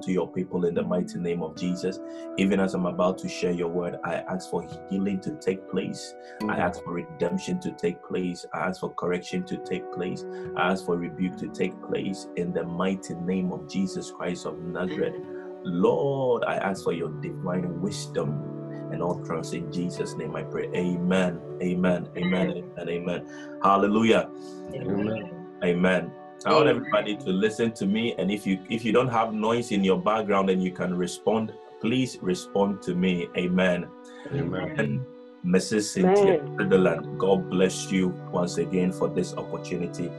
to your people in the mighty name of Jesus. Even as I'm about to share your word, I ask for healing to take place. I ask for redemption to take place. I ask for correction to take place. I ask for rebuke to take place in the mighty name of Jesus Christ of Nazareth. Lord, I ask for your divine wisdom and all trust in Jesus' name. I pray. Amen. Amen. Amen. Amen. Amen. Hallelujah. Amen. Amen. I want everybody to listen to me, and if you if you don't have noise in your background and you can respond, please respond to me. Amen. Amen. And Mrs. Cynthia Sutherland, God bless you once again for this opportunity.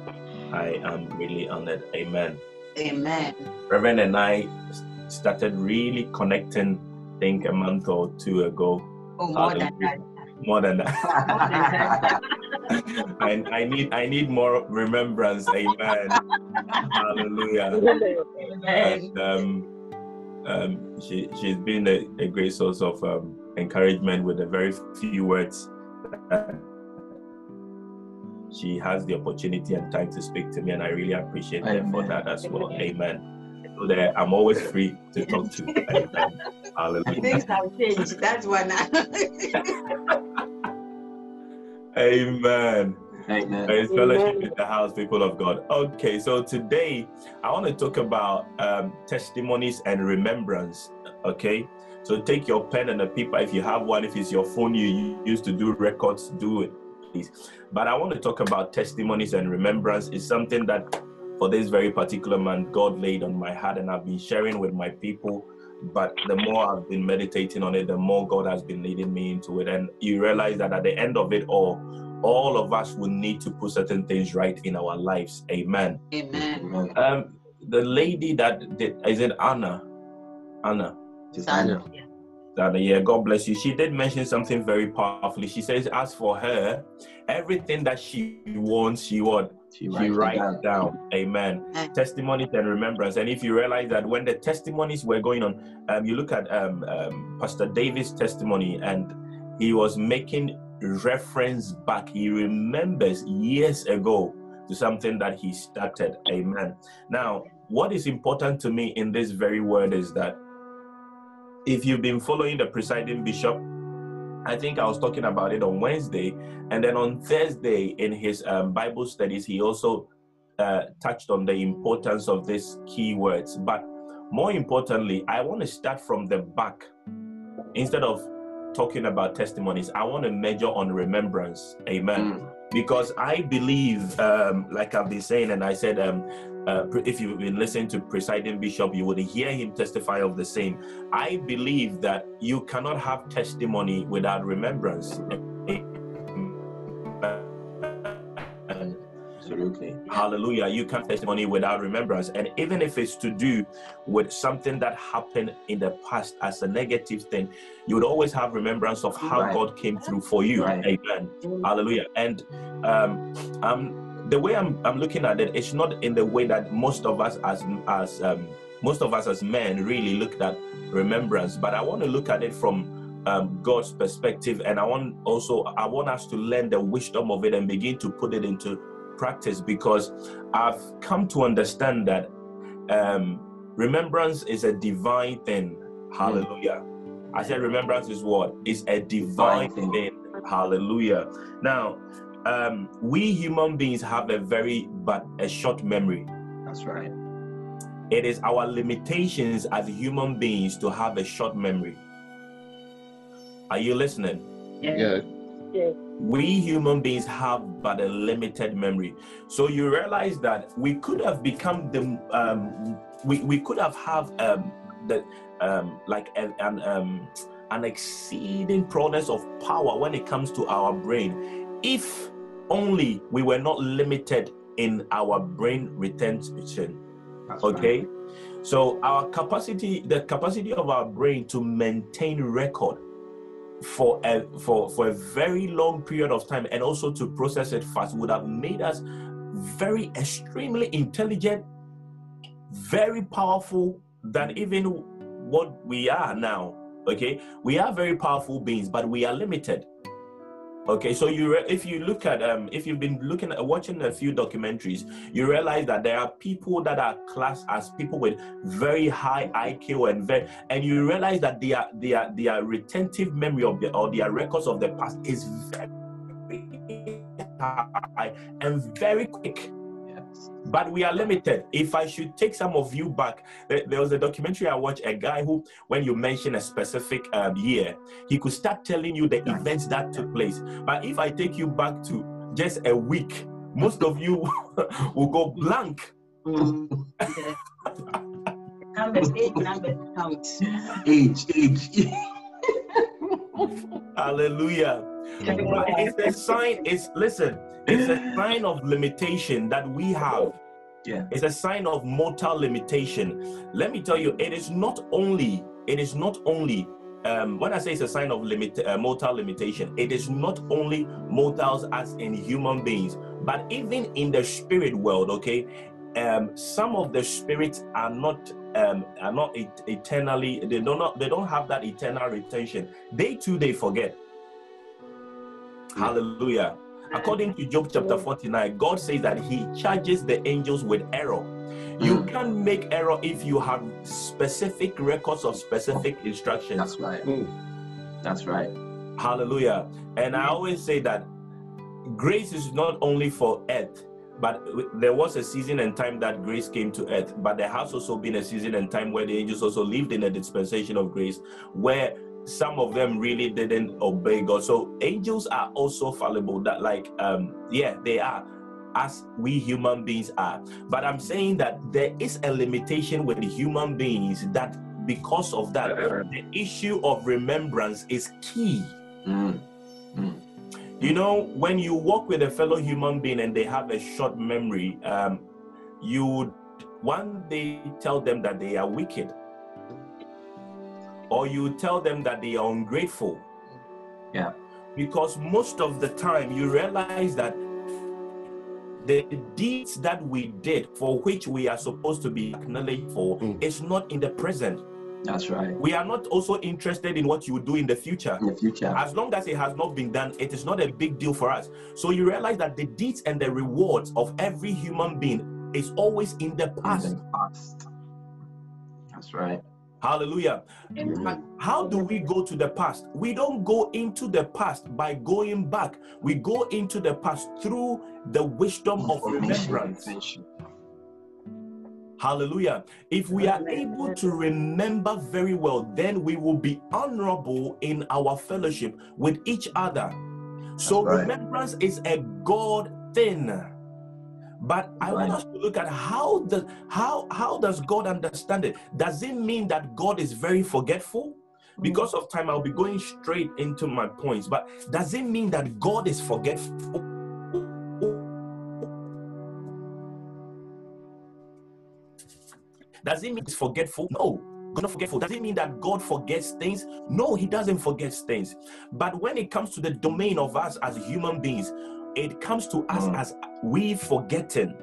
I am really honored. Amen. Amen. Reverend and I started really connecting, I think a month or two ago. Oh, more than that. More than that. I, I need I need more remembrance. Amen. Hallelujah. And um, um, she she's been a, a great source of um, encouragement with the very few words. she has the opportunity and time to speak to me, and I really appreciate her for that as well. Amen. So that I'm always free to talk to. Amen. Hallelujah. Things have changed. That's one. Amen. Amen. There is fellowship in the house, people of God. Okay, so today I want to talk about um, testimonies and remembrance. Okay, so take your pen and a paper if you have one. If it's your phone you use to do records, do it, please. But I want to talk about testimonies and remembrance. It's something that for this very particular man, God laid on my heart, and I've been sharing with my people. But the more I've been meditating on it, the more God has been leading me into it. And you realize that at the end of it all, all of us will need to put certain things right in our lives. Amen. Amen. Um, the lady that did, is it Anna? Anna. Son. Anna, yeah, God bless you. She did mention something very powerfully. She says, as for her, everything that she wants, she what? She writes it writes down. Amen. Amen. Testimonies and remembrance. And if you realize that when the testimonies were going on, um, you look at um, um, Pastor David's testimony, and he was making reference back. He remembers years ago to something that he started. Amen. Now, what is important to me in this very word is that if you've been following the presiding bishop, I think I was talking about it on Wednesday, and then on Thursday in his um, Bible studies, he also uh, touched on the importance of these key words. But more importantly, I want to start from the back instead of talking about testimonies. I want to measure on remembrance. Amen. Because I believe, um, like I've been saying, and I said, um, uh, if you've been listening to presiding bishop, you would hear him testify of the same. I believe that you cannot have testimony without remembrance. Absolutely. Hallelujah. You can't testimony without remembrance. And even if it's to do with something that happened in the past as a negative thing, you would always have remembrance of how Right. God came through for you. Right. Amen. Hallelujah. And um, um, the way I'm, I'm looking at it, it's not in the way that most of us as as um, most of us as men really looked at remembrance, but I want to look at it from um, God's perspective, and I want also I want us to learn the wisdom of it and begin to put it into practice because I've come to understand that um, remembrance is a divine thing. Hallelujah. I said remembrance is what? Is a divine Divine thing. thing. Hallelujah. Now, um, we human beings have a very but a short memory. That's right. It is our limitations as human beings to have a short memory. Are you listening? Yeah. we human beings have but a limited memory so you realize that we could have become the um we, we could have have um the um like an, an um an exceeding progress of power when it comes to our brain if only we were not limited in our brain retention That's okay? Right. so our capacity the capacity of our brain to maintain record for a for for a very long period of time and also to process it fast would have made us very extremely intelligent very powerful than even what we are now okay? We are very powerful beings but we are limited Okay, so you if you look at um if you've been looking at watching a few documentaries, you realize that there are people that are classed as people with very high IQ and very and you realize that their their their retentive memory of the or their records of the past is very high and very quick. Yes. But we are limited. If I should take some of you back, there, there was a documentary I watched. A guy who, when you mention a specific um, year, he could start telling you the events that took place. But if I take you back to just a week, most of you will go blank. Mm. Yeah. Numbers, age numbers count. Age, age. Hallelujah. It's a sign. It's listen. It's a sign of limitation that we have. Yeah. It's a sign of mortal limitation. Let me tell you, it is not only. It is not only. Um, when I say it's a sign of limit, uh, mortal limitation, it is not only mortals as in human beings, but even in the spirit world. Okay, um, some of the spirits are not um, are not et- eternally. They don't not, they don't have that eternal retention. They too they forget. Hallelujah. According to Job chapter 49, God says that He charges the angels with error. You Mm. can't make error if you have specific records of specific instructions. That's right. That's right. Hallelujah. And I always say that grace is not only for earth, but there was a season and time that grace came to earth, but there has also been a season and time where the angels also lived in a dispensation of grace where some of them really didn't obey God. So angels are also fallible, that like um yeah, they are as we human beings are. But I'm saying that there is a limitation with human beings that because of that, the issue of remembrance is key. Mm. You know, when you walk with a fellow human being and they have a short memory, um, you would one day tell them that they are wicked, or you tell them that they are ungrateful. Yeah. Because most of the time you realize that the deeds that we did for which we are supposed to be acknowledged for Mm. is not in the present. That's right. We are not also interested in what you do in the future. In the future. As long as it has not been done, it is not a big deal for us. So you realize that the deeds and the rewards of every human being is always in the In past. the past. That's right. Hallelujah. Amen. How do we go to the past? We don't go into the past by going back. We go into the past through the wisdom of remembrance. Hallelujah. If we are able to remember very well, then we will be honorable in our fellowship with each other. So, right. remembrance is a God thing. But I want us to look at how the how how does God understand it? Does it mean that God is very forgetful? Mm. Because of time, I'll be going straight into my points. But does it mean that God is forgetful? Does it mean he's forgetful? No. God not forgetful. Does it mean that God forgets things? No, he doesn't forget things. But when it comes to the domain of us as human beings, it comes to us Mm. as we forgetting.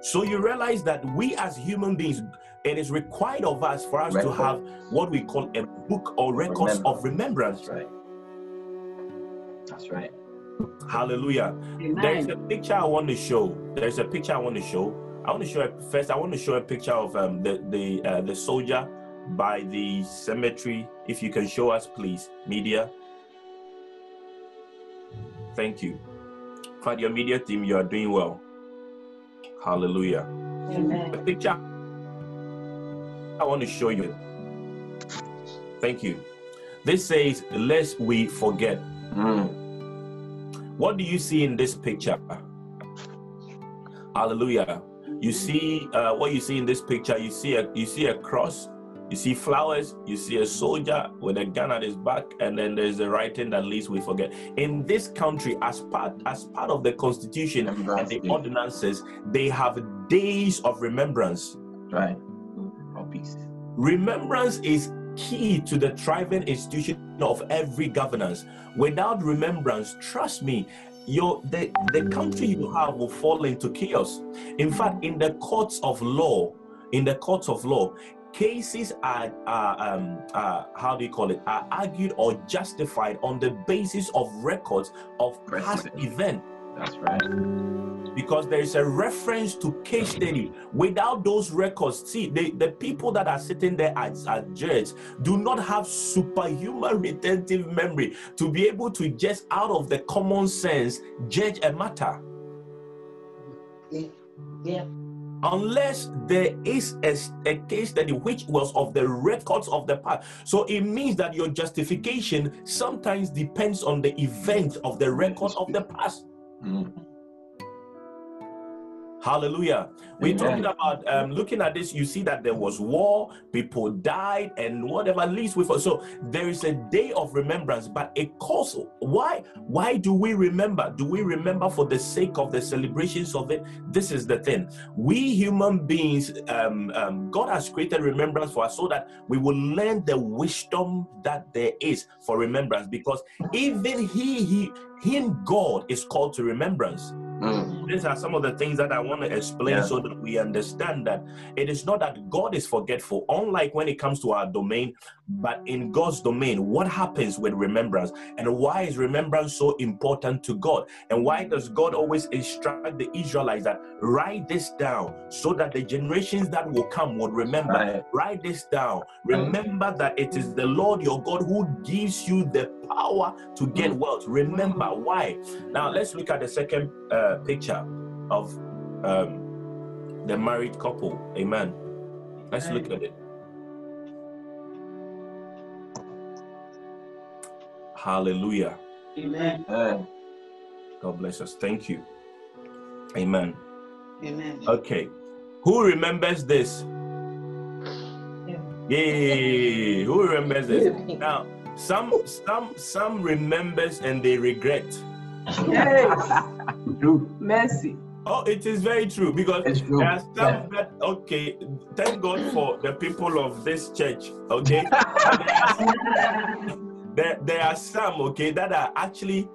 So you realize that we as human beings, it is required of us for us to have what we call a book or records of remembrance. That's right. That's right. Hallelujah. There's a picture I want to show. There's a picture I want to show. I want to show it first. I want to show a picture of um, the the uh, the soldier by the cemetery. If you can show us, please, media. Thank you. For your media team, you are doing well. Hallelujah. Amen. The picture I want to show you. Thank you. This says, "Lest we forget." Mm. What do you see in this picture? Hallelujah. You see uh, what you see in this picture. You see a you see a cross. You see flowers. You see a soldier with a gun at his back, and then there's a writing that least we forget. In this country, as part as part of the constitution and the ordinances, they have days of remembrance. Right. Peace. Remembrance is key to the thriving institution of every governance. Without remembrance, trust me, your the, the country you have will fall into chaos. In fact, in the courts of law, in the courts of law, cases are, are um, uh, how do you call it, are argued or justified on the basis of records of past Precedent. event That's right. because there is a reference to case study. Without those records, see, the, the people that are sitting there as, as judges do not have superhuman retentive memory to be able to just out of the common sense judge a matter. Yeah. Unless there is a, a case study which was of the records of the past. So it means that your justification sometimes depends on the event of the record of the past. Mm. Hallelujah. We're talking about um, looking at this, you see that there was war, people died, and whatever leads with us. So there is a day of remembrance, but it calls why why do we remember? Do we remember for the sake of the celebrations of it? This is the thing. We human beings, um, um, God has created remembrance for us so that we will learn the wisdom that there is for remembrance, because even He, He, Him, God is called to remembrance Mm. these are some of the things that I want to explain Yeah. so that we understand that it is not that God is forgetful, unlike when it comes to our domain, but in God's domain, what happens with remembrance and why is remembrance so important to God? And why does God always instruct the Israelites that write this down so that the generations that will come would remember? Right. Write this down. Remember that it is the Lord your God who gives you the power to get wealth. Remember why. Now let's look at the second uh, picture of um, the married couple. Amen. Let's look at it. Hallelujah. Amen. Amen. God bless us. Thank you. Amen. Amen. Okay. Who remembers this? Yay! Who remembers this? Now, some some some remembers and they regret. Yes, True. mercy. Oh, it is very true because It's true. there are some Yeah. that okay. Thank God for the people of this church. Okay, there there are some okay that are actually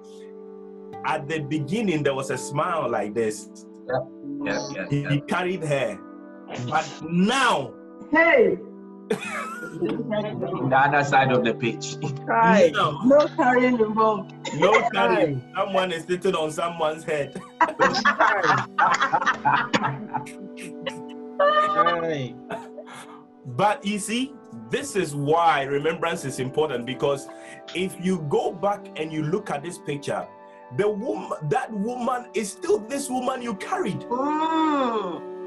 at the beginning there was a smile like this. Yeah, yeah, He, yeah. he carried her, mm. but now Hey, The other side of the pitch. right. now No carrying involved. no carrying. Someone is sitting on someone's head. Right. But you see, this is why remembrance is important because if you go back and you look at this picture, the woman, that woman is still this woman you carried. Mm.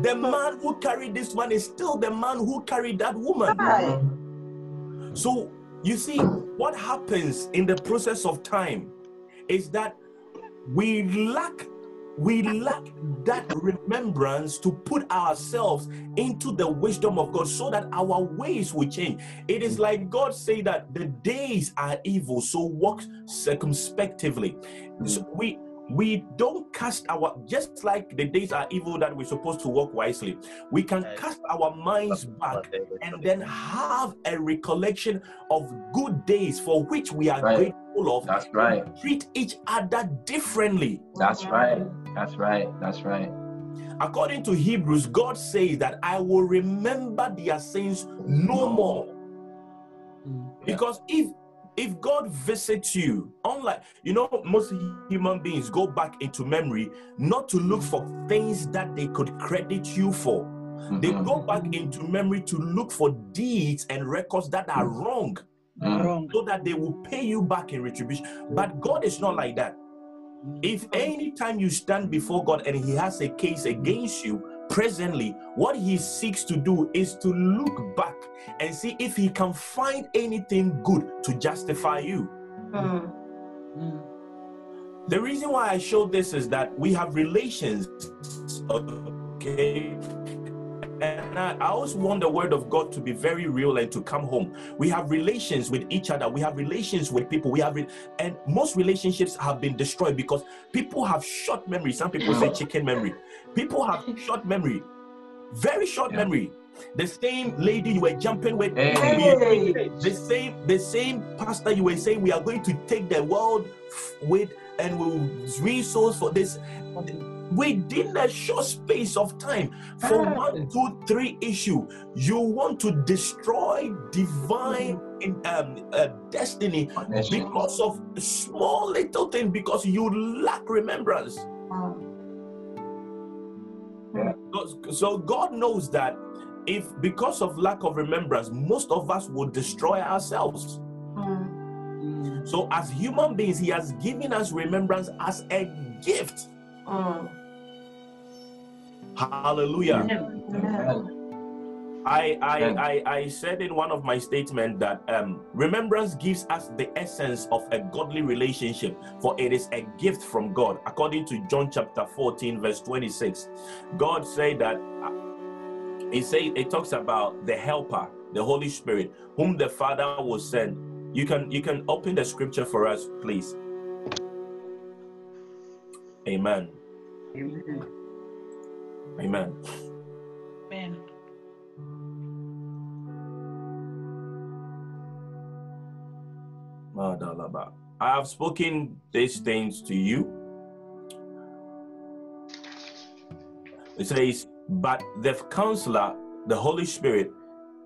The man who carried this one is still the man who carried that woman. Right. So you see, what happens in the process of time is that we lack we lack that remembrance to put ourselves into the wisdom of God so that our ways will change. It is like God say that the days are evil, so walk circumspectively. So we we don't cast our just like the days are evil that we're supposed to walk wisely. We can cast our minds back and then have a recollection of good days for which we are Right. grateful of. That's right. Treat each other differently. That's right. That's right. That's right. According to Hebrews, God says that I will remember their sins no more. Mm. Because if if God visits you, unlike you know, most human beings go back into memory not to look for things that they could credit you for. They Mhm. go back into memory to look for deeds and records that are wrong. Mm. Wrong. so that they will pay you back in retribution. But God is not like that. If anytime you stand before God and He has a case against you, presently, what He seeks to do is to look back and see if He can find anything good to justify you. Mm. The reason why I show this is that we have relations, okay? And I, I always want the word of God to be very real and to come home. We have relations with each other. We have relations with people. We have, re- and most relationships have been destroyed because people have short memory. Some people say chicken memory. People have short memory, very short Yeah. memore The same lady you were jumping with, Hey. Hey. the same the same pastor you were saying we are going to take the world with and we'll resource for this within a short space of time for one, two, three issue. You want to destroy divine in, um, uh, destiny because of small little thing because you lack remembrance. So- So God knows that if because of lack of remembrance, most of us will destroy ourselves. Mm. So as human beings, He has given us remembrance as a gift. Mm. Hallelujah. Amen. I I, Amen. I I said in one of my statements that um, remembrance gives us the essence of a godly relationship, for it is a gift from God. According to John chapter 14, verse 26, God said that uh, He say it talks about the helper, the Holy Spirit, whom the Father will send. You can you can open the scripture for us, please. Amen. Amen. Amen. Amen. I have spoken these things to you. It says, But the counselor, the Holy Spirit,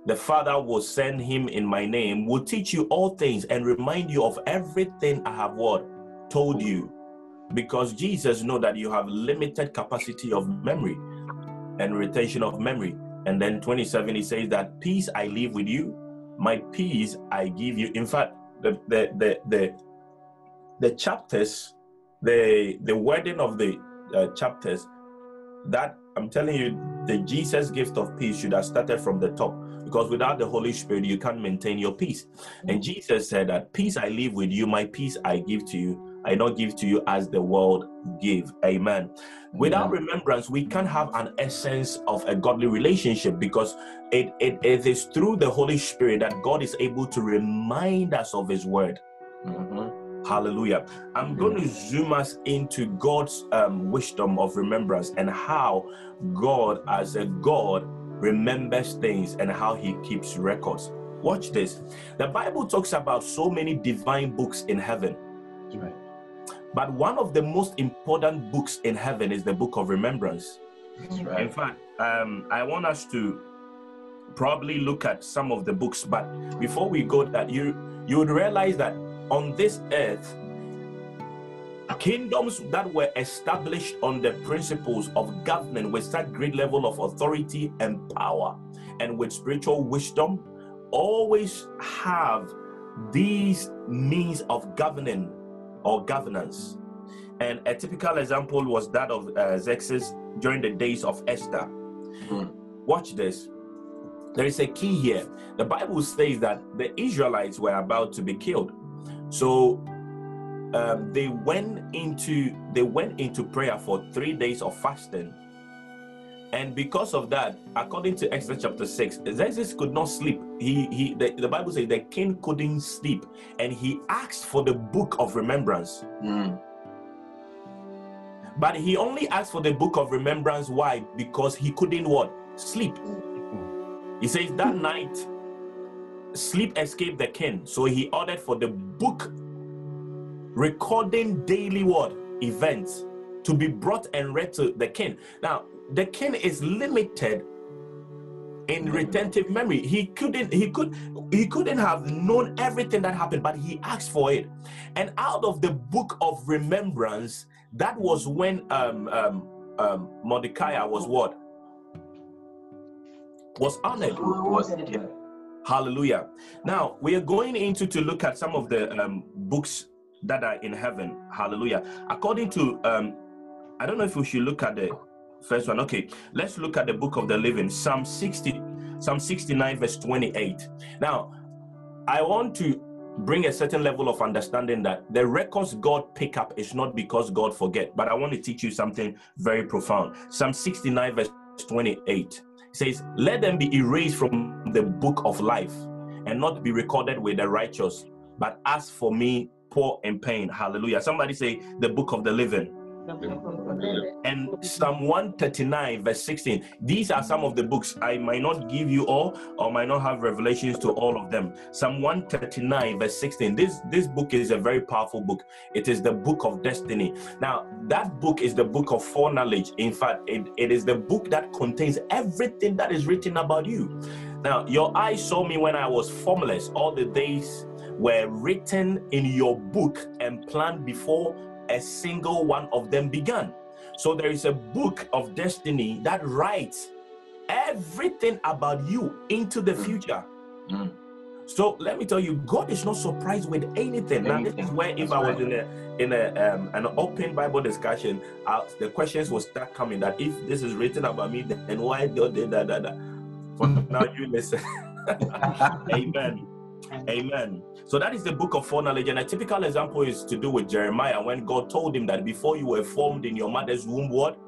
the Father will send him in my name, will teach you all things and remind you of everything I have what told you. Because Jesus know that you have limited capacity of memory and retention of memory. And then 27, he says that peace I leave with you, my peace I give you. In fact, the the the the, the chapters, the the wording of the uh, chapters, that I'm telling you, the Jesus gift of peace should have started from the top because without the Holy Spirit, you can't maintain your peace. And Jesus said that peace I leave with you, my peace I give to you. I not give to you as the world give. Amen. Without remembrance, we can't have an essence of a godly relationship because it, it, it is through the Holy Spirit that God is able to remind us of His word. Mhm. Hallelujah. I'm Mhm. going to zoom us into God's um, wisdom of remembrance and how God, as a God, remembers things and how He keeps records. Watch this. The Bible talks about so many divine books in heaven, right. But one of the most important books in heaven is the book of remembrance. That's In fact, um, I want us to probably look at some of the books, but before we go, that you you would realize that on this earth, kingdoms that were established on the principles of government with such great level of authority and power, and with spiritual wisdom, always have these means of governing or governance. And a typical example was that of uh, Xerxes during the days of Esther. Mhm. Watch this. There is a key here. The Bible says that the Israelites were about to be killed. So um, they went into they went into prayer for three days of fasting. And because of that, according to Exodus chapter 6, Xerxes could not sleep. He he the, the Bible says the king couldn't sleep and he asked for the book of remembrance. Mm. But he only asked for the book of remembrance. Why? Because he couldn't what? Sleep. He says that night, sleep escaped the king. So he ordered for the book recording daily what? Events to be brought and read to the king. Now, the king is limited in retentive memory. He couldn't, he could, he couldn't have known everything that happened, but he asked for it. And out of the book of remembrance, that was when um um um Mordecai was what? Was honored. Was yeah. Hallelujah. Now we are going into to look at some of the um, books that are in heaven. Hallelujah. According to um, I don't know if we should look at the first one. Okay, let's look at the book of the living, Psalm 60, Psalm 69, verse 28. Now, I want to bring a certain level of understanding that the records God pick up is not because God forget, but I want to teach you something very profound. Psalm 69, verse 28 says, Let them be erased from the book of life and not be recorded with the righteous. But as for me, poor in pain, hallelujah. Somebody say, The book of the living. And Psalm 139, verse 16. These are some of the books. I might not give you all or might not have revelations to all of them. Psalm 139, verse 16. This, this book is a very powerful book. It is the book of destiny. Now, that book is the book of foreknowledge. In fact, it, it is the book that contains everything that is written about you. Now, your eyes saw me when I was formless. All the days were written in your book and planned before a single one of them began. So there is a book of destiny that writes everything about you into the future. Mm. So let me tell you, God is not surprised with anything. Now, this is where if That's I was right. in a in a um, an open Bible discussion, uh, the questions will start coming. That if this is written about me, then why do they da da da? For now, you listen. Amen. Amen. So that is the book of foreknowledge. And a typical example is to do with Jeremiah when God told him that before you were formed in your mother's womb, what?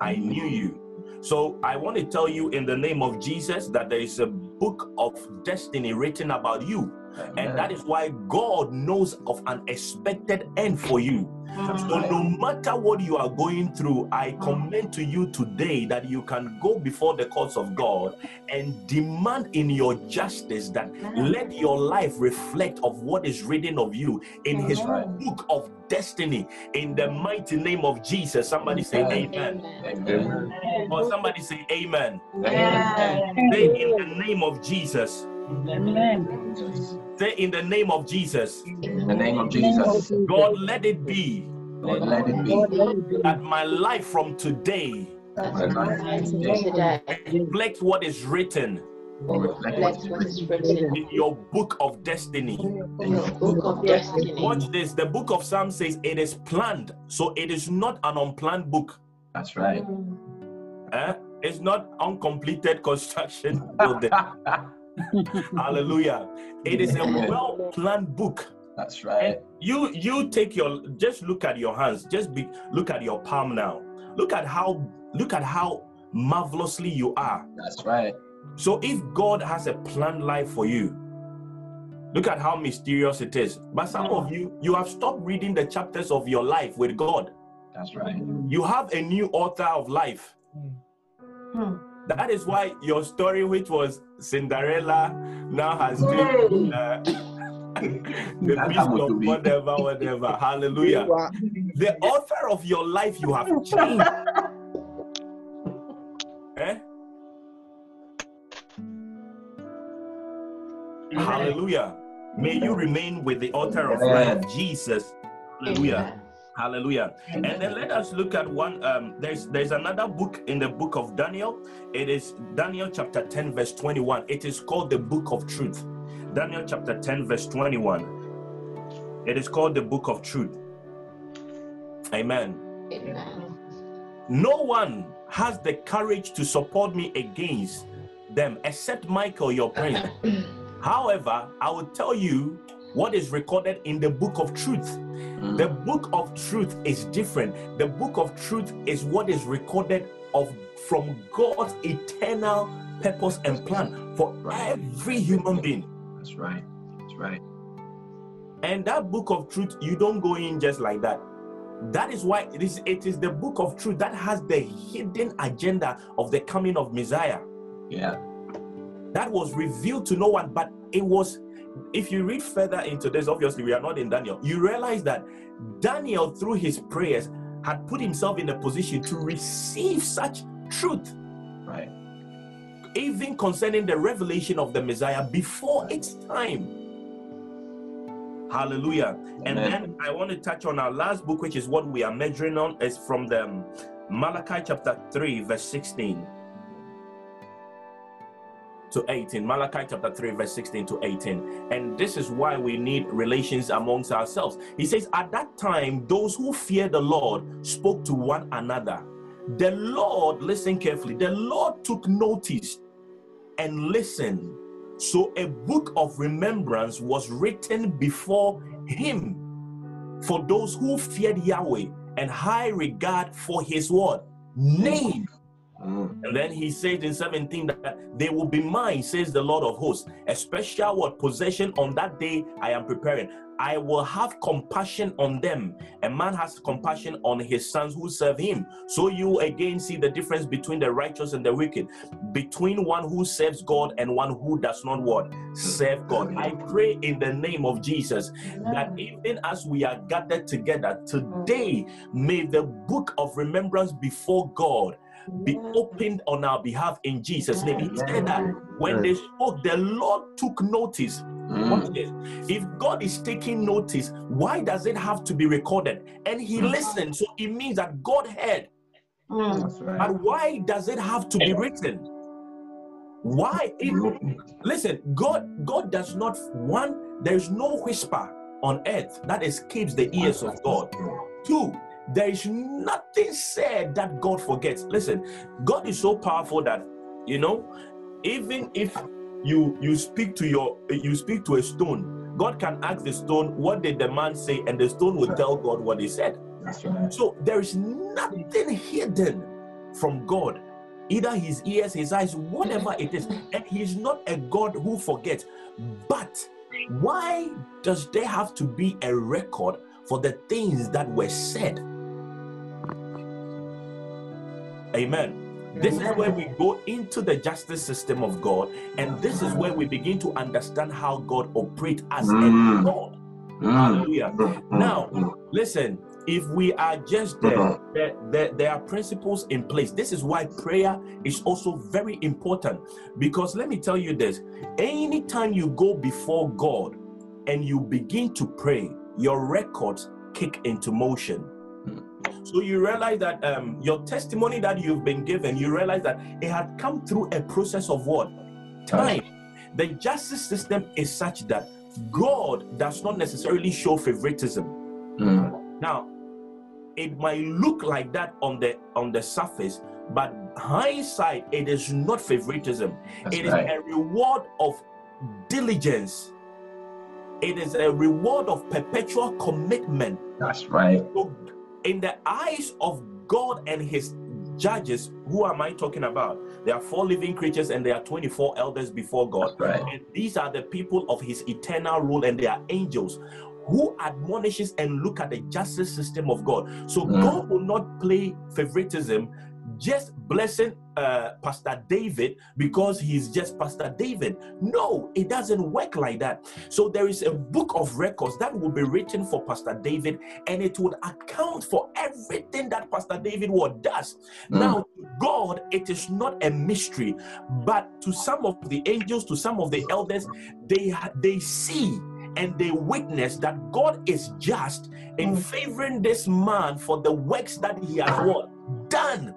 I knew you. So I want to tell you in the name of Jesus that there is a book of destiny written about you. And that is why God knows of an expected end for you. So no matter what you are going through, I commend to you today that you can go before the courts of God and demand in your justice that let your life reflect of what is written of you in his book of destiny in the mighty name of Jesus. Somebody say amen. Amen. Or somebody say amen. Amen. Say in the name of Jesus. Amen. Say in the name of Jesus. In the name of Jesus, God, let it be Lord, let it be. that my life from today My life today today reflects what is written reflect what what is written in your book of destiny. book of destiny. Watch this. The book of Psalms says it is planned, so it is not an unplanned book. That's right. Eh? It's not uncompleted construction building. Hallelujah. It is a well planned book. That's And right. you you take your just look at your hands. Just be look at your palm now. Look at how look at how marvelously you are. That's right. So if God has a planned life for you, look at how mysterious it is. But some of you you have stopped reading the chapters of your life with God. That's right. You have a new author of life. Hmm. Hmm. That is why your story, which was Cinderella, now has been uh, the That's beast of whatever, whatever. Hallelujah. The author of your life you have changed. eh? Hallelujah. May you remain with the author of life, Jesus. Hallelujah. Hallelujah. And then let us look at one. Um, there's there's another book in the book of Daniel. It is Daniel chapter 10, verse 21. It is called the book of truth. Daniel chapter 10, verse 21. It is called the book of truth. Amen. Amen. No one has the courage to support me against them except Michael, your prince. However, I will tell you what is recorded in the book of truth. Mm. The book of truth is different. The book of truth is what is recorded of from God's eternal purpose and plan for every human being. That's right. That's right. And that book of truth, you don't go in just like that. That is why it is, it is the book of truth that has the hidden agenda of the coming of Messiah. Yeah. That was revealed to no one, but it was. If you read further into this, obviously we are not in Daniel. You realize that Daniel, through his prayers, had put himself in a position to receive such truth, Right. even concerning the revelation of the Messiah before its time. Hallelujah. And then I want to touch on our last book, which is what we are measuring on, is from the Malachi chapter 3, verse 16 to 18. Malachi chapter 3, verse 16 to 18. And this is why we need relations amongst ourselves. He says, At that time, those who fear the Lord spoke to one another. The Lord, listen carefully, the Lord took notice and listened. So a book of remembrance was written before him for those who feared Yahweh and high regard for his word name. Mm. And then he says in 17 that they will be mine, says the Lord of hosts. A special what possession on that day I am preparing. I will have compassion on them. A man has compassion on his sons who serve him. So you again see the difference between the righteous and the wicked, between one who serves God and one who does not what serve God. I pray in the name of Jesus that even as we are gathered together today, may the book of remembrance before God be opened on our behalf in Jesus' name. He said that when they spoke, the Lord took notice. Watch Mm. this. If God is taking notice, why does it have to be recorded? And He listened, so it means that God heard. Mm. Right. But why does it have to be written? Why? It- listen, God, God does not one. There is no whisper on earth that escapes the ears of God. Two, there is nothing said that God forgets. Listen, God is so powerful that you know, even if you you speak to your you speak to a stone, God can ask the stone, "What did the man say?" and the stone will tell God what he said. Right. So there is nothing hidden from God, either his ears, his eyes, whatever it is. And he's not a God who forgets. But why does there have to be a record for the things that were said? Amen. This is where we go into the justice system of God, and this is where we begin to understand how God operates as a. God. Mm. Hallelujah. Mm. Now, Mm. Listen, if we are just there, there, there, there are principles in place. This is why prayer is also very important. Because let me tell you this anytime you go before God and you begin to pray, your records kick into motion. So you realize that um, your testimony that you've been given, you realize that it had come through a process of what? Time. The justice system is such that God does not necessarily show favoritism. Mm. Now, it might look like that on the on the surface, but hindsight, it is not favoritism. That's It is right. a reward of diligence. It is a reward of perpetual commitment. That's right. So, in the eyes of God and His judges, who am I talking about? There are four living creatures and there are 24 elders before God. Right. And these are the people of his eternal rule, and they are angels who admonishes and look at the justice system of God. So Mm. God will not play favoritism, just blessing uh, Pastor David because he's just Pastor David. No, it doesn't work like that. So there is a book of records that will be written for Pastor David, and it would account for everything that Pastor David what does. Mm. Now, God, it is not a mystery, but to some of the angels, to some of the elders, they they see and they witness that God is just in Mm. favoring this man for the works that he has what done.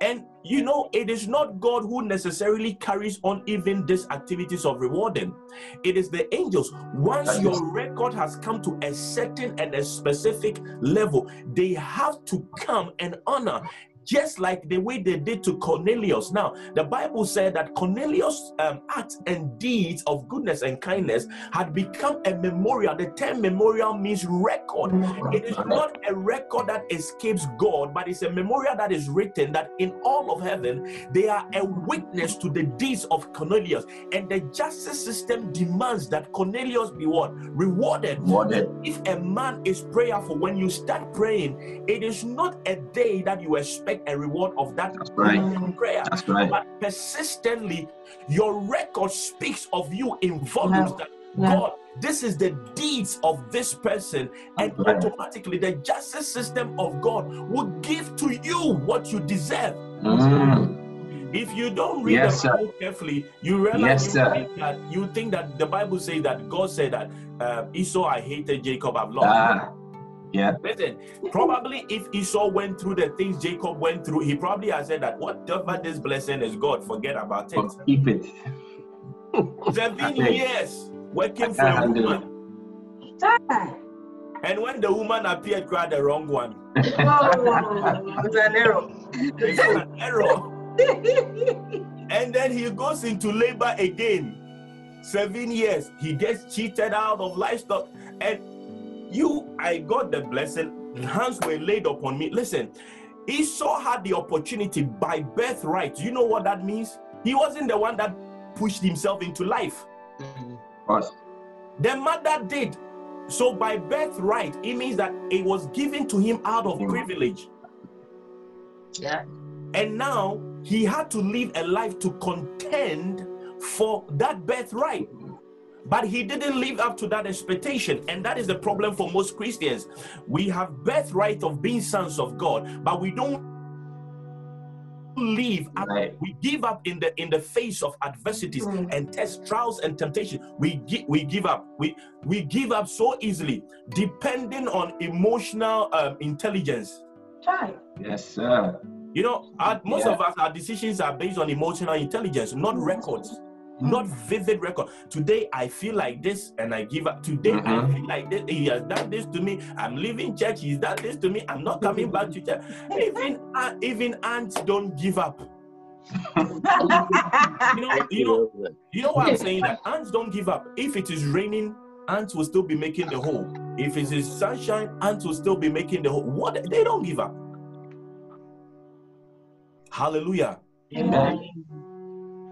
And you know, it is not God who necessarily carries on even these activities of rewarding. It is the angels. Once your record has come to a certain and a specific level, they have to come and honor. Just like the way they did to Cornelius. Now, the Bible said that Cornelius' um, acts and deeds of goodness and kindness had become a memorial. The term memorial means record. It is not a record that escapes God, but it's a memorial that is written that in all of heaven they are a witness to the deeds of Cornelius. And the justice system demands that Cornelius be what? Rewarded. Rewarded. If a man is prayerful, when you start praying, it is not a day that you expect a reward of that That's right. prayer. That's right. But persistently, your record speaks of you in volumes Yeah. that Yeah. God, this is the deeds of this person, and Right. automatically the justice system of God will give to you what you deserve. Mm. If you don't read Yes, the sir. Carefully, you realize Yes, you, think that, you think that the Bible says that God said that uh, Esau I hated, Jacob I've loved. Ah. Yeah. Listen, probably if Esau went through the things Jacob went through, he probably has said that whatever this blessing is God, forget about it. But keep it. Seven years working for a woman, Ah. and when the woman appeared, cried the wrong one. Oh, it's an error. It's an error. And then he goes into labor again. Seven years. He gets cheated out of livestock. And you, I got the blessing. Hands were laid upon me. Listen, Esau had the opportunity by birthright. You know what that means? He wasn't the one that pushed himself into life. Of course. The mother did. So by birthright, it means that it was given to him out of Mm. privilege. Yeah. And now he had to live a life to contend for that birthright. But he didn't live up to that expectation. And that is the problem for most Christians. We have birthright of being sons of God, but we don't live up Right. we give up in the in the face of adversities Mm. and tests trials and temptation we give we give up we we give up so easily depending on emotional um, intelligence Try. Yes, sir. you know our, most Yeah. of us our decisions are based on emotional intelligence not records Mm. Not vivid record today i feel like this and i give up today i Mhm. feel like this he has done this to me i'm leaving church he's done this to me i'm not coming back to church even uh, even ants don't give up you know you know You know why I'm saying that? Ants don't give up. If it is raining, ants will still be making the hole. If it is sunshine, ants will still be making the hole. What? They don't give up. Hallelujah. Amen.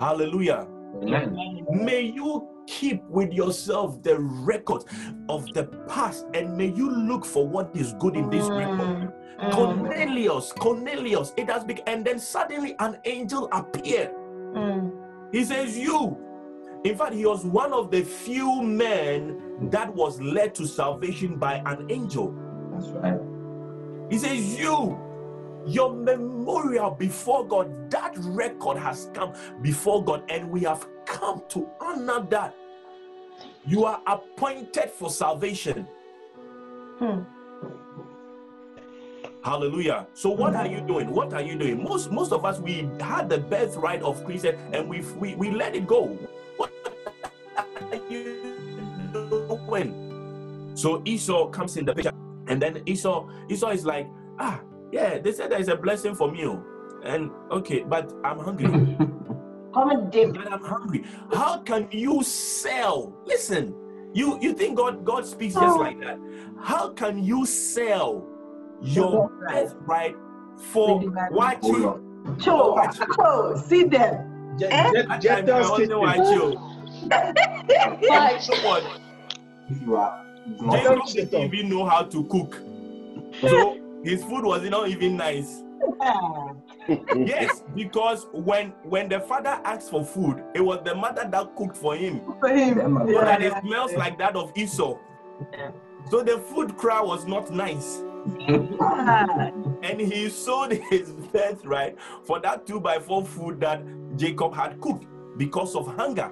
Hallelujah. Amen. May you keep with yourself the record of the past and may you look for what is good in this record. Mm. Cornelius, Cornelius, it has been, and then suddenly an angel appeared. Mm. He says, You. In fact, he was one of the few men that was led to salvation by an angel. That's right. He says, You, your memorial before God, that record has come before God, and we have come to honor that. You are appointed for salvation. Hmm. Hallelujah. So what are you doing? What are you doing? Most most of us we had the birthright of Christian and we we, we let it go. What are you doing? So Esau comes in the picture, and then Esau Esau is like, ah, yeah, they said there is a blessing for me. oh. And okay, but I'm hungry. Come and dip. but I'm hungry. How can you sell? Listen, you you think God God speaks just like that? How can you sell your birthright for Hold watching? on. Cho, cho, see them. Just, Eh? just, I just tell wasn't statement. watching. Why? Someone, You are. Jacob Don't didn't shut up. even know how to cook, so his food was not even nice. Yes, because when when the father asked for food, it was the mother that cooked for him. For him. So that it smells like that of Esau. Yeah. So the food cry was not nice. And he sold his birthright for that two by four food that Jacob had cooked because of hunger.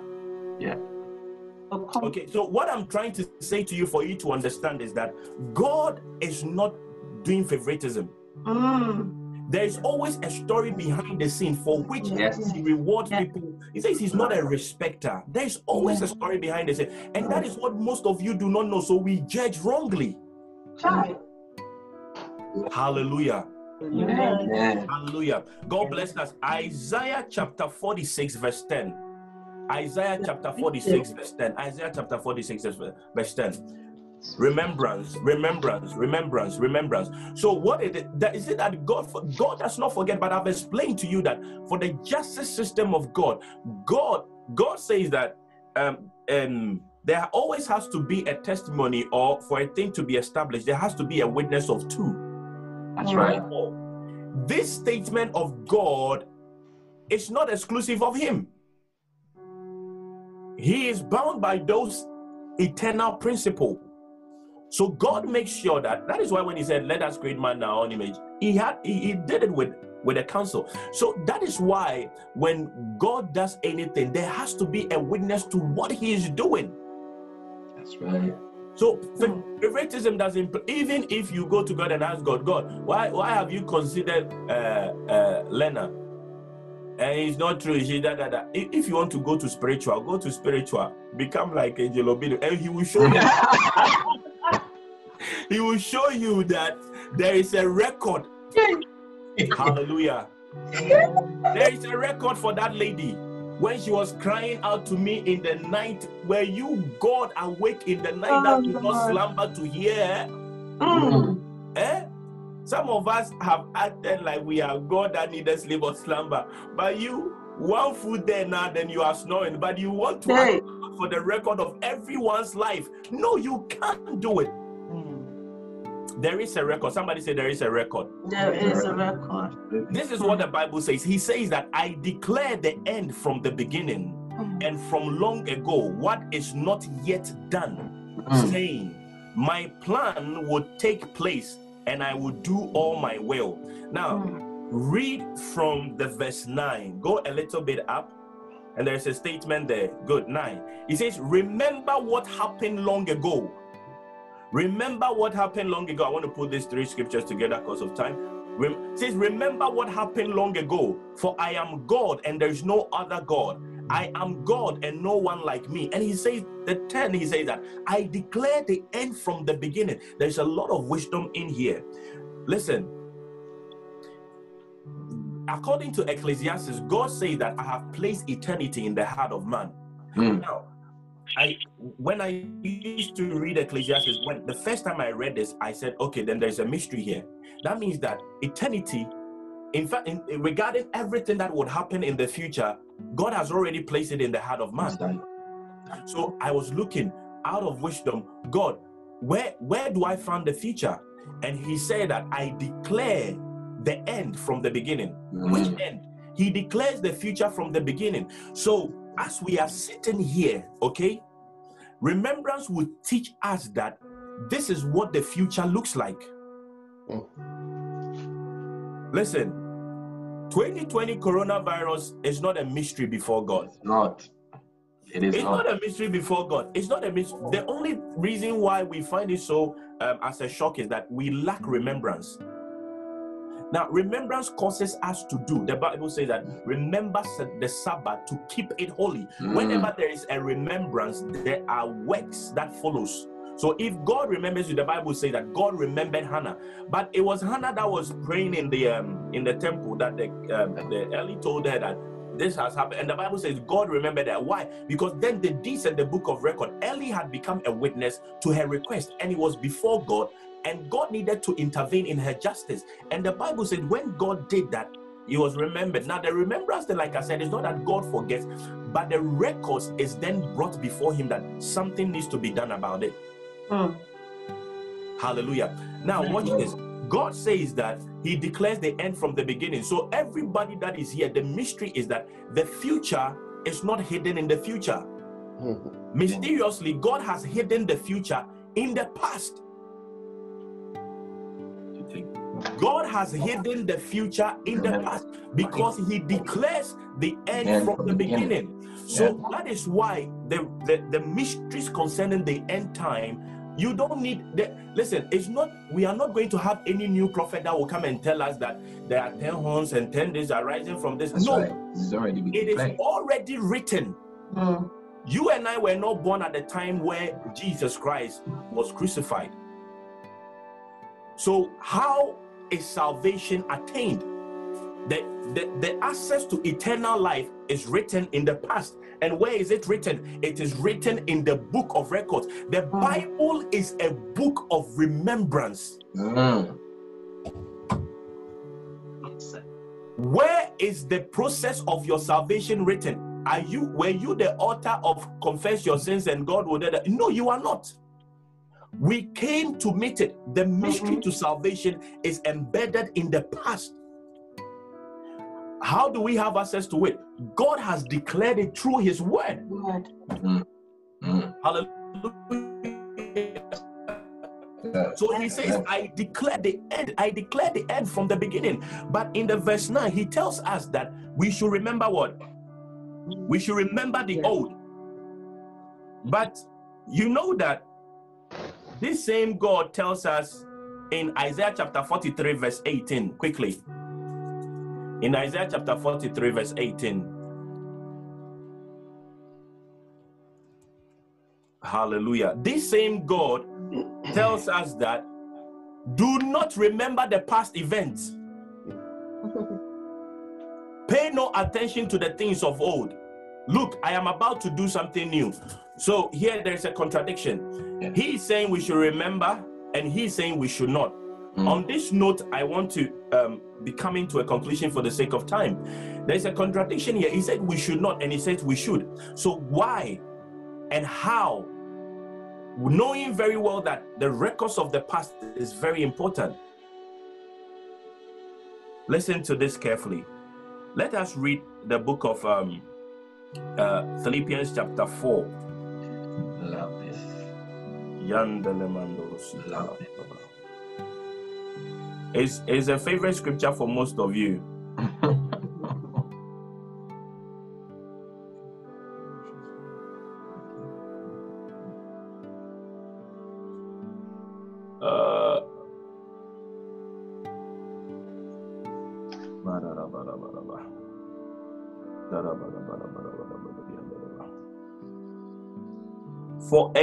Come. Okay, so what I'm trying to say to you for you to understand is that God is not doing favoritism. Mm. There is always a story behind the scene for which Yes. he rewards Yeah. people. He says he's not a respecter. There is always a story behind the scene, and that is what most of you do not know. So we judge wrongly. Try. Hallelujah. Amen. Hallelujah. God bless us. Isaiah chapter 46, verse 10. Isaiah chapter 46, verse 10. Isaiah chapter 46, verse 10. Remembrance, remembrance, remembrance, remembrance. So, what is it? That is it that God God does not forget, but I've explained to you that for the justice system of God, God, God says that um, um there always has to be a testimony, or for a thing to be established, there has to be a witness of two. That's right. This statement of God is not exclusive of Him. He is bound by those eternal principle. So God makes sure that that is why when He said, "Let us create man in our own image," He had He, he did it with with a council. So that is why when God does anything, there has to be a witness to what He is doing. That's right. So fa- favoritism doesn't. Even if you go to God and ask God, God, why why have you considered uh, uh, Lena? And it's not true. She da, da, da. If if you want to go to spiritual, go to spiritual. Become like Angel Obinim, and he will show you. he will show you that there is a record. Hallelujah. There is a record for that lady when she was crying out to me in the night. Were you God awake in the night that Oh, do not slumber to hear? Mm. Eh? Some of us have acted like we are God that needed sleep or slumber. But you, one food there now, then you are snoring. But you want to Hey. for the record of everyone's life. No, you can't do it. There is a record. Somebody say there is a record. There is a record. This is what the Bible says. He says that I declare the end from the beginning Mm. and from long ago what is not yet done, Mm. saying, My plan would take place and I will do all my will. Now, Mm. read from the verse 9. Go a little bit up, and there's a statement there. Good, 9. He says, Remember what happened long ago. Remember what happened long ago. I want to put these three scriptures together because of time. Rem- says, Remember what happened long ago, for I am God and there is no other God. I am God and no one like me. And he says, the 10, he says that I declare the end from the beginning. There's a lot of wisdom in here. Listen, according to Ecclesiastes, God says that I have placed eternity in the heart of man. Mm. Now, I when I used to read Ecclesiastes, when the first time I read this, I said, okay, then there's a mystery here. That means that eternity, in fact, in, in- regarding everything that would happen in the future, God has already placed it in the heart of man. So I was looking out of wisdom, God, where where do I find the future? And he said that I declare the end from the beginning. Which Mm. end? He declares the future from the beginning. So as we are sitting here, okay, remembrance will teach us that this is what the future looks like. Listen, 2020 coronavirus is not a mystery before God. It's not. It is It's not. not a mystery before God. It's not a mystery. The only reason why we find it so um, as a shock is that we lack remembrance. Now, remembrance causes us to do. The Bible says that remember the Sabbath to keep it holy. Mm. Whenever there is a remembrance, there are works that follows. So if God remembers you, the Bible says that God remembered Hannah, but it was Hannah that was praying in the um, in the temple that the um, the Eli told her that this has happened, and the Bible says God remembered that. Why? Because then the deeds and the book of record, Eli had become a witness to her request, and it was before God, and God needed to intervene in her justice. And the Bible said when God did that, he was remembered. Now, the remembrance, then, like I said, is not that God forgets, but the records is then brought before him that something needs to be done about it. Mm. Hallelujah. Now, watch this. God says that He declares the end from the beginning. So, everybody that is here, the mystery is that the future is not hidden in the future. Mysteriously, God has hidden the future in the past. God has hidden the future in the past because He declares the end from the beginning. So that is why the, the, the mysteries concerning the end time, you don't need the listen, it's not we are not going to have any new prophet that will come and tell us that there are 10 horns and 10 days arising from this. That's no, right. It's already been it is declared. already written. Mm. You and I were not born at the time where Jesus Christ was crucified. So, how is salvation attained? The, the, the access to eternal life is written in the past. And where is it written? It is written in the book of records. The Bible is a book of remembrance. Mm. Where is the process of your salvation written? Are you were you the author of confess your sins and God will do that? No, you are not. We came to meet it. The mystery to salvation is embedded in the past. How do we have access to it? God has declared it through His word. Word. Mm. Hallelujah. Yeah. So he says, I declare the end. I declare the end from the beginning. But in the verse 9, he tells us that we should remember what? We should remember the Yeah. old. But you know that this same God tells us in Isaiah chapter 43, verse 18, quickly. In Isaiah chapter 43, verse 18. Hallelujah. This same God tells us that do not remember the past events. Pay no attention to the things of old. Look, I am about to do something new. So here there is a contradiction. Yeah. He is saying we should remember, and he's saying we should not. Mm. On this note, I want to um, be coming to a conclusion for the sake of time. There's a contradiction here. He said we should not, and he says we should. So, why and how? Knowing very well that the records of the past is very important. Listen to this carefully. Let us read the book of um, uh, Philippians chapter 4. Love this. Yandelemandos. Love it. It's, it's a favorite scripture for most of you.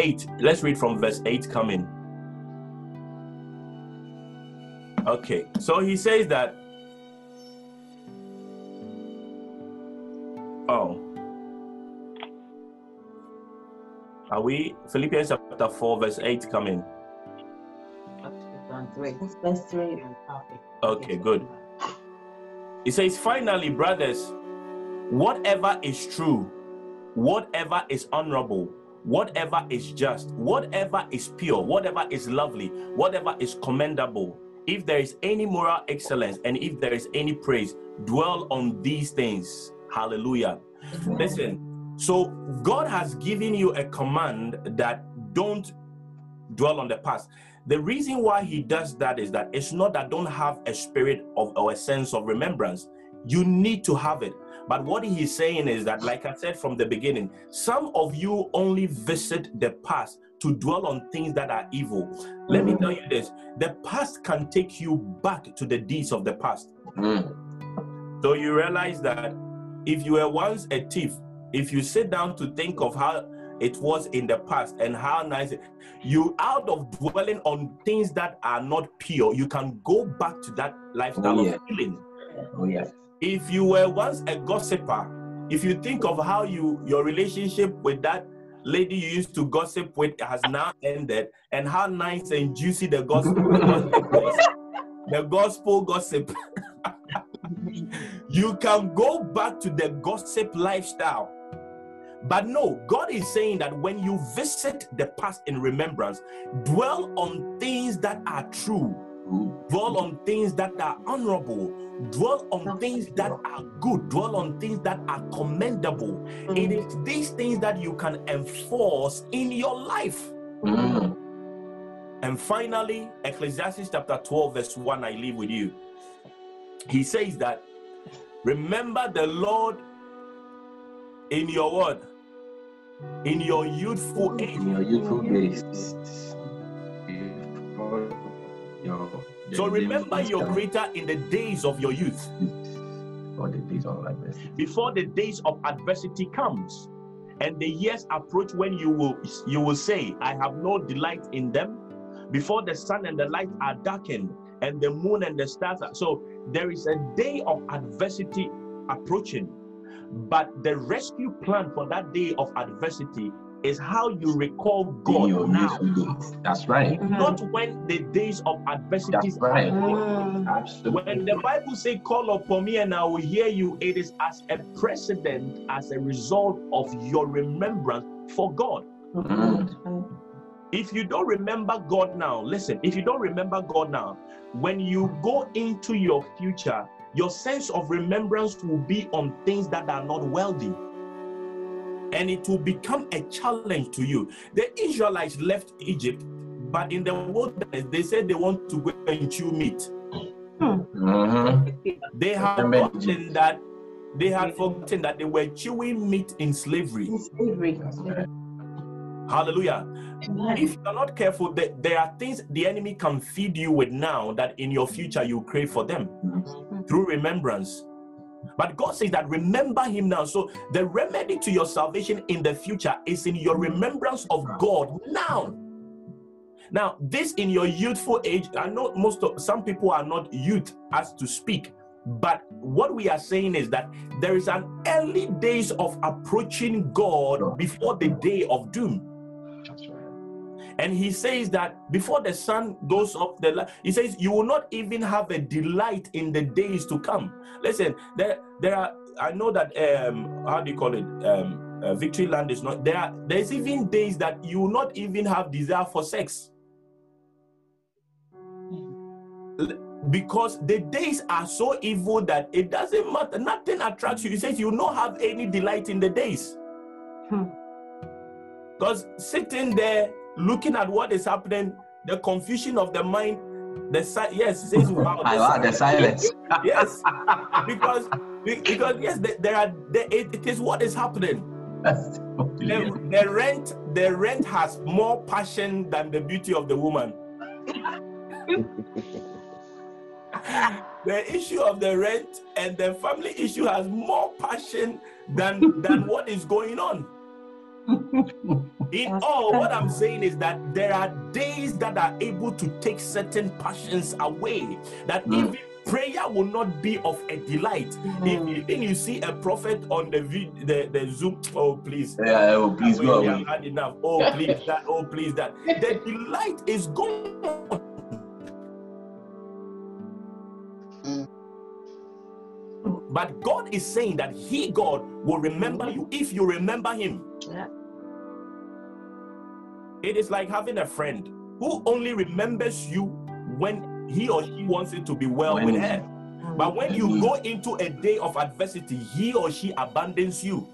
8. Let's read from verse 8 coming. Okay, so he says that. Oh. Are we? Philippians chapter 4, verse 8 coming. Okay, good. He says, finally, brothers, whatever is true, whatever is honorable, whatever is just, whatever is pure, whatever is lovely, whatever is commendable, if there is any moral excellence and if there is any praise, dwell on these things. Hallelujah. Listen, so God has given you a command that don't dwell on the past. The reason why he does that is that it's not that don't have a spirit of or a sense of remembrance. You need to have it. But what he's saying is that, like I said from the beginning, some of you only visit the past to dwell on things that are evil. Let me tell you this the past can take you back to the deeds of the past. Mm. So you realize that if you were once a thief, if you sit down to think of how it was in the past and how nice it, you out of dwelling on things that are not pure, you can go back to that lifestyle Oh, yeah. of healing. Oh, yeah. If you were once a gossiper, if you think of how you your relationship with that lady you used to gossip with has now ended and how nice and juicy the gospel gossip was, the gospel gossip. you can go back to the gossip lifestyle. But no, God is saying that when you visit the past in remembrance, dwell on things that are true, dwell on things that are honorable, dwell on things that are good, dwell on things that are commendable. It is these things that you can enforce in your life. Mm. And finally, Ecclesiastes chapter 12, verse 1, I leave with you. He says that remember the Lord in your word, in your youthful age. In your youthful days. Your- So remember your creator in the days of your youth, For the days of like before the days of adversity comes. And the years approach when you will you will say, I have no delight in them. Before the sun and the light are darkened, and the moon and the stars are so there is a day of adversity approaching. But the rescue plan for that day of adversity is how you recall God your now. That's right. not when the days of adversity That's right. Mm. Absolutely. When the Bible say call upon me and I will hear you, it is as a precedent, as a result of your remembrance for God. Mm. If you don't remember God now, listen, if you don't remember God now, when you go into your future, your sense of remembrance will be on things that are not wealthy. And it will become a challenge to you. The Israelites left Egypt, but in the wilderness, they said they want to go and chew meat. Mhm. They had Remember forgotten that they had forgotten that they were chewing meat in slavery. In slavery. That's right. Hallelujah. If you're not careful, there, there are things the enemy can feed you with now that in your future you crave for them through remembrance. But God says that remember Him now. So the remedy to your salvation in the future is in your remembrance of God now. Now, this in your youthful age, I know most of some people are not youth as to speak, but what we are saying is that there is an early days of approaching God before the day of doom. And he says that before the sun goes up, the li- he says you will not even have a delight in the days to come. Listen, there there are. I know that um how do you call it um uh, victory land is not there. Are, there's even days that you will not even have desire for sex. because the days are so evil that it doesn't matter. Nothing attracts you. He says you will not have any delight in the days. Hmm. Because sitting there looking at what is happening, the confusion of the mind, the si- yes, he says wow, like the silence. yes, because because yes, there are there, it, it is what is happening. That's The, the rent the rent has more passion than the beauty of the woman. the issue of the rent and the family issue has more passion than than what is going on. In all, what I'm saying is that there are days that are able to take certain passions away. That Mm. even prayer will not be of a delight. If Mm. even you see a prophet on the vid- the, the Zoom, oh please, yeah, oh, please go we away. have had enough. Oh please that, oh please that. The delight is gone. But God is saying that He, God, will remember you if you remember Him. Yeah. It is like having a friend who only remembers you when he or she wants it to be well When with it's- her. But when you go into a day of adversity, he or she abandons you.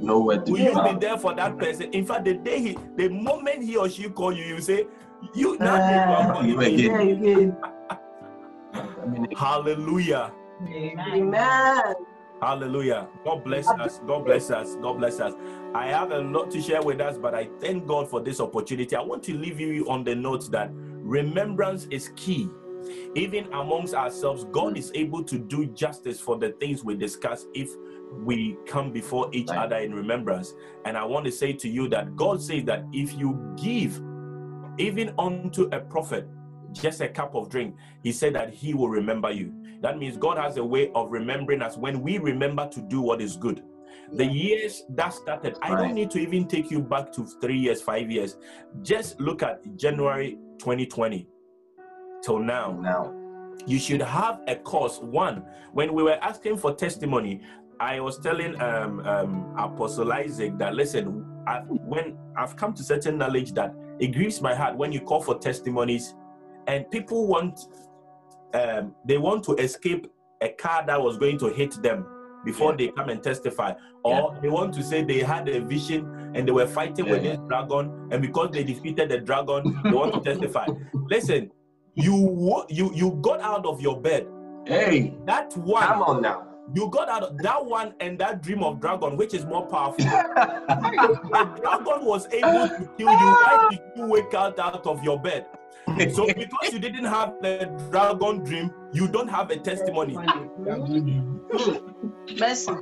Nowhere to Will you be there for that person? In fact, the day he, the moment he or she call you, you say, "You now." Ah, you are you calling me." again. Yeah, again. I mean, Hallelujah. Amen. Hallelujah. God bless us. God bless us. God bless us. I have a lot to share with us, but I thank God for this opportunity. I want to leave you on the note that remembrance is key. Even amongst ourselves, God is able to do justice for the things we discuss if we come before each other in remembrance. And I want to say to you that God says that if you give even unto a prophet just a cup of drink, he said that he will remember you. That means God has a way of remembering us when we remember to do what is good. The years that started, I don't need to even take you back to three years, five years. Just look at January 2020 till now. now. You should have a course. One, when we were asking for testimony, I was telling um, um, Apostle Isaac that listen, I, when I've come to certain knowledge that it grieves my heart when you call for testimonies, and people want um, they want to escape a car that was going to hit them before Yeah. they come and testify, or they want to say they had a vision and they were fighting with Yeah. this dragon, and because they defeated the dragon, they want to testify. Listen, you you you got out of your bed. Hey, That one come on now. you got out of that one and that dream of dragon, which is more powerful. the dragon was able to kill you. Why did you wake out out of your bed? So because you didn't have the dragon dream, you don't have a testimony. Mercy.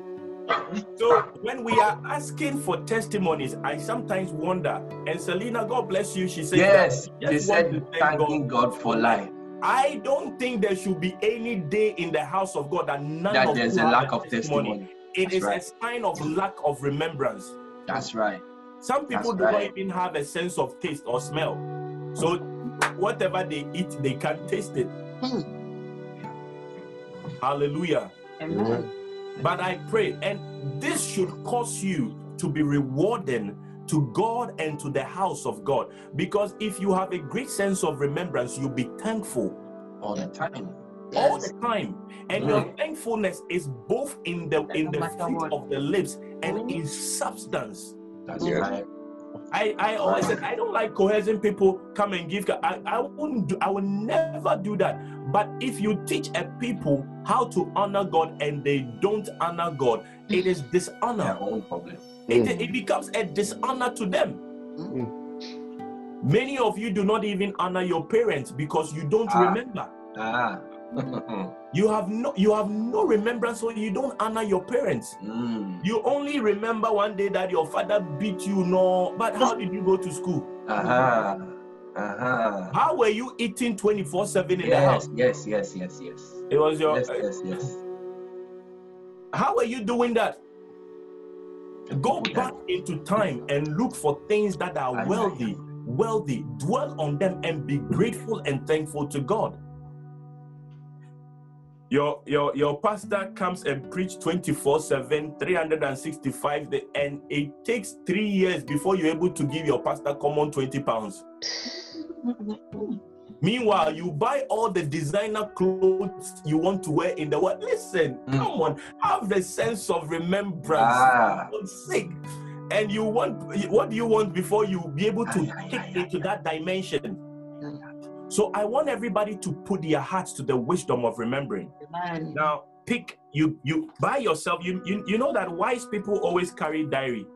So when we are asking for testimonies, I sometimes wonder. And Selena, God bless you. She said, yes, that they said to thank God. thanking God for life. I don't think there should be any day in the house of God that none That of there's you a lack of testimony. It That's is right. a sign of lack of remembrance. That's right. Some people That's do not even have a sense of taste or smell. So whatever they eat, they can taste it. Hmm. Hallelujah. Amen. But I pray, and this should cause you to be rewarding to God and to the house of God. Because if you have a great sense of remembrance, you'll be thankful All the time. all the time and your thankfulness is both in the in the No fruit of the lips and in substance That's Yeah. right. I, I always said I don't like coercing people come and give. I, I wouldn't do. I will never do that. But if you teach a people how to honor God and they don't honor God, it is Their dishonor. own problem. It, it becomes a dishonor to them. Many of you do not even honor your parents because you don't Ah. remember. Ah. You have no you have no remembrance, so you don't honor your parents. mm. You only remember one day that your father beat you, no. But how did you go to school? Aha. Aha. How were you eating 24 7 in the house? yes, yes, yes, yes. It was your. Yes, yes, yes. How are you doing that? Go back into time and look for things that are wealthy wealthy, dwell on them and be grateful and thankful to God. Your, your, your pastor comes and preach 24 7, 365 days, and it takes three years before you're able to give your pastor common 20 pounds. Meanwhile, you buy all the designer clothes you want to wear in the world. Listen, Mm. come on, have the sense of remembrance. Ah. Sake. And you want what do you want before you be able to take ay, into that dimension? So I want everybody to put their hearts to the wisdom of remembering. Amen. Now, pick you you by yourself. You you, you know that wise people always carry diary.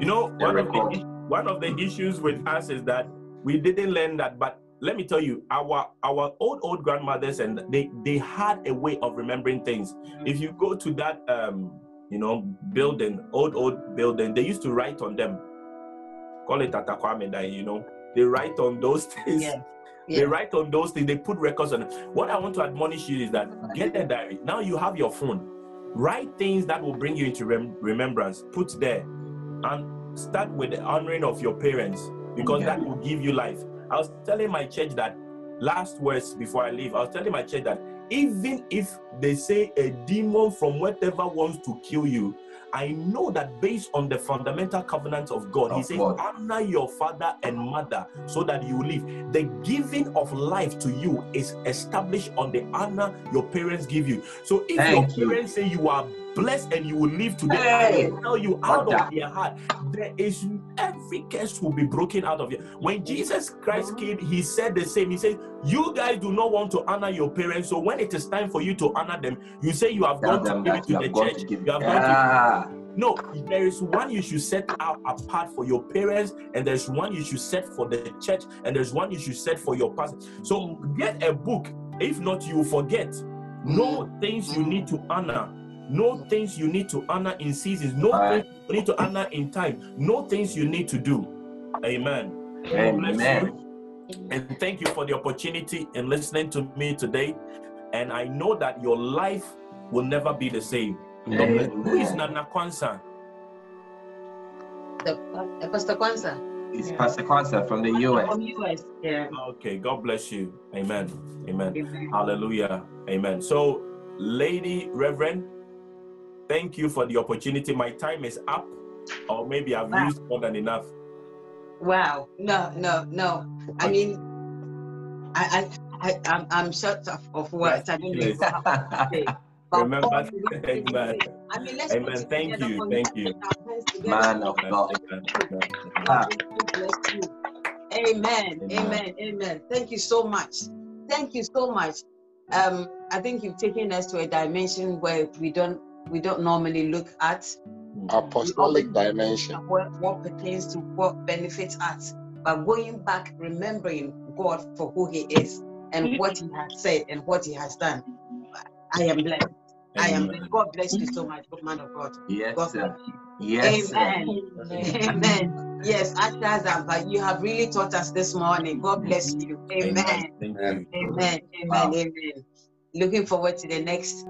You know, one of, the, one of the issues with us is that we didn't learn that. But let me tell you, our our old old grandmothers and they they had a way of remembering things. If you go to that um you know building, old old building, they used to write on them. Call it Atakwame, you know. They write on those things. Yeah. They write on those things, they put records on it. What I want to admonish you is that get a diary. Now you have your phone. Write things that will bring you into rem- remembrance. Put there and start with the honoring of your parents because that will give you life. I was telling my church that last words before I leave. I was telling my church that even if they say a demon from whatever wants to kill you, I know that based on the fundamental covenant of God, He Of says, God. honor your father and mother so that you live. The giving of life to you is established on the honor your parents give you. So if Thank your you. parents say you are blessed and you will live today, Hey. I will tell you out of their heart, there is every curse will be broken out of you. When Jesus Christ came, he said the same. He said, You guys do not want to honor your parents. So when it is time for you to honor them, you say you have gone to give it to the church. to. You have gone to Ah. no, there is one you should set out apart for your parents, and there's one you should set for the church, and there's one you should set for your pastor. So get a book. If not, you will forget. Know things you need to honor. Know things you need to honor in seasons. Know Right. things you need to honor in time. Know things you need to do. Amen. God Amen. And thank you for the opportunity in listening to me today. And I know that your life will never be the same. God bless you. Who is Nana Kwanzaa? The, uh, Pastor Kwanzaa It's Yeah. Pastor Kwanzaa from the US. from US. Yeah. Okay, God bless you. Amen. Amen. Amen. Hallelujah. Amen. So, Lady Reverend, thank you for the opportunity. My time is up, or maybe I've Wow. used more than enough. Wow. No, no, no. I mean, I, I, I I'm, I'm short of, of words. I don't know Yes. how to say. But Remember, all we want to amen. I mean, let's Amen. Thank you, thank you. put our hands together. Man of God. Amen. Amen. God bless you. Amen. Amen. Amen. Amen. Thank you so much. Thank you so much. Um, I think you've taken us to a dimension where we don't we don't normally look at apostolic dimension. what, what pertains to what benefits us. But going back, remembering God for who He is and mm-hmm. what He has said and what He has done. I am blessed. I am blessed. God bless you so much, good man of God. Yes, God sir. bless you. Yes, sir. Amen. Amen. Yes, Ashazam, but you have really taught us this morning. God bless you. Amen. Thank you. Amen. Amen. Wow. Amen. Looking forward to the next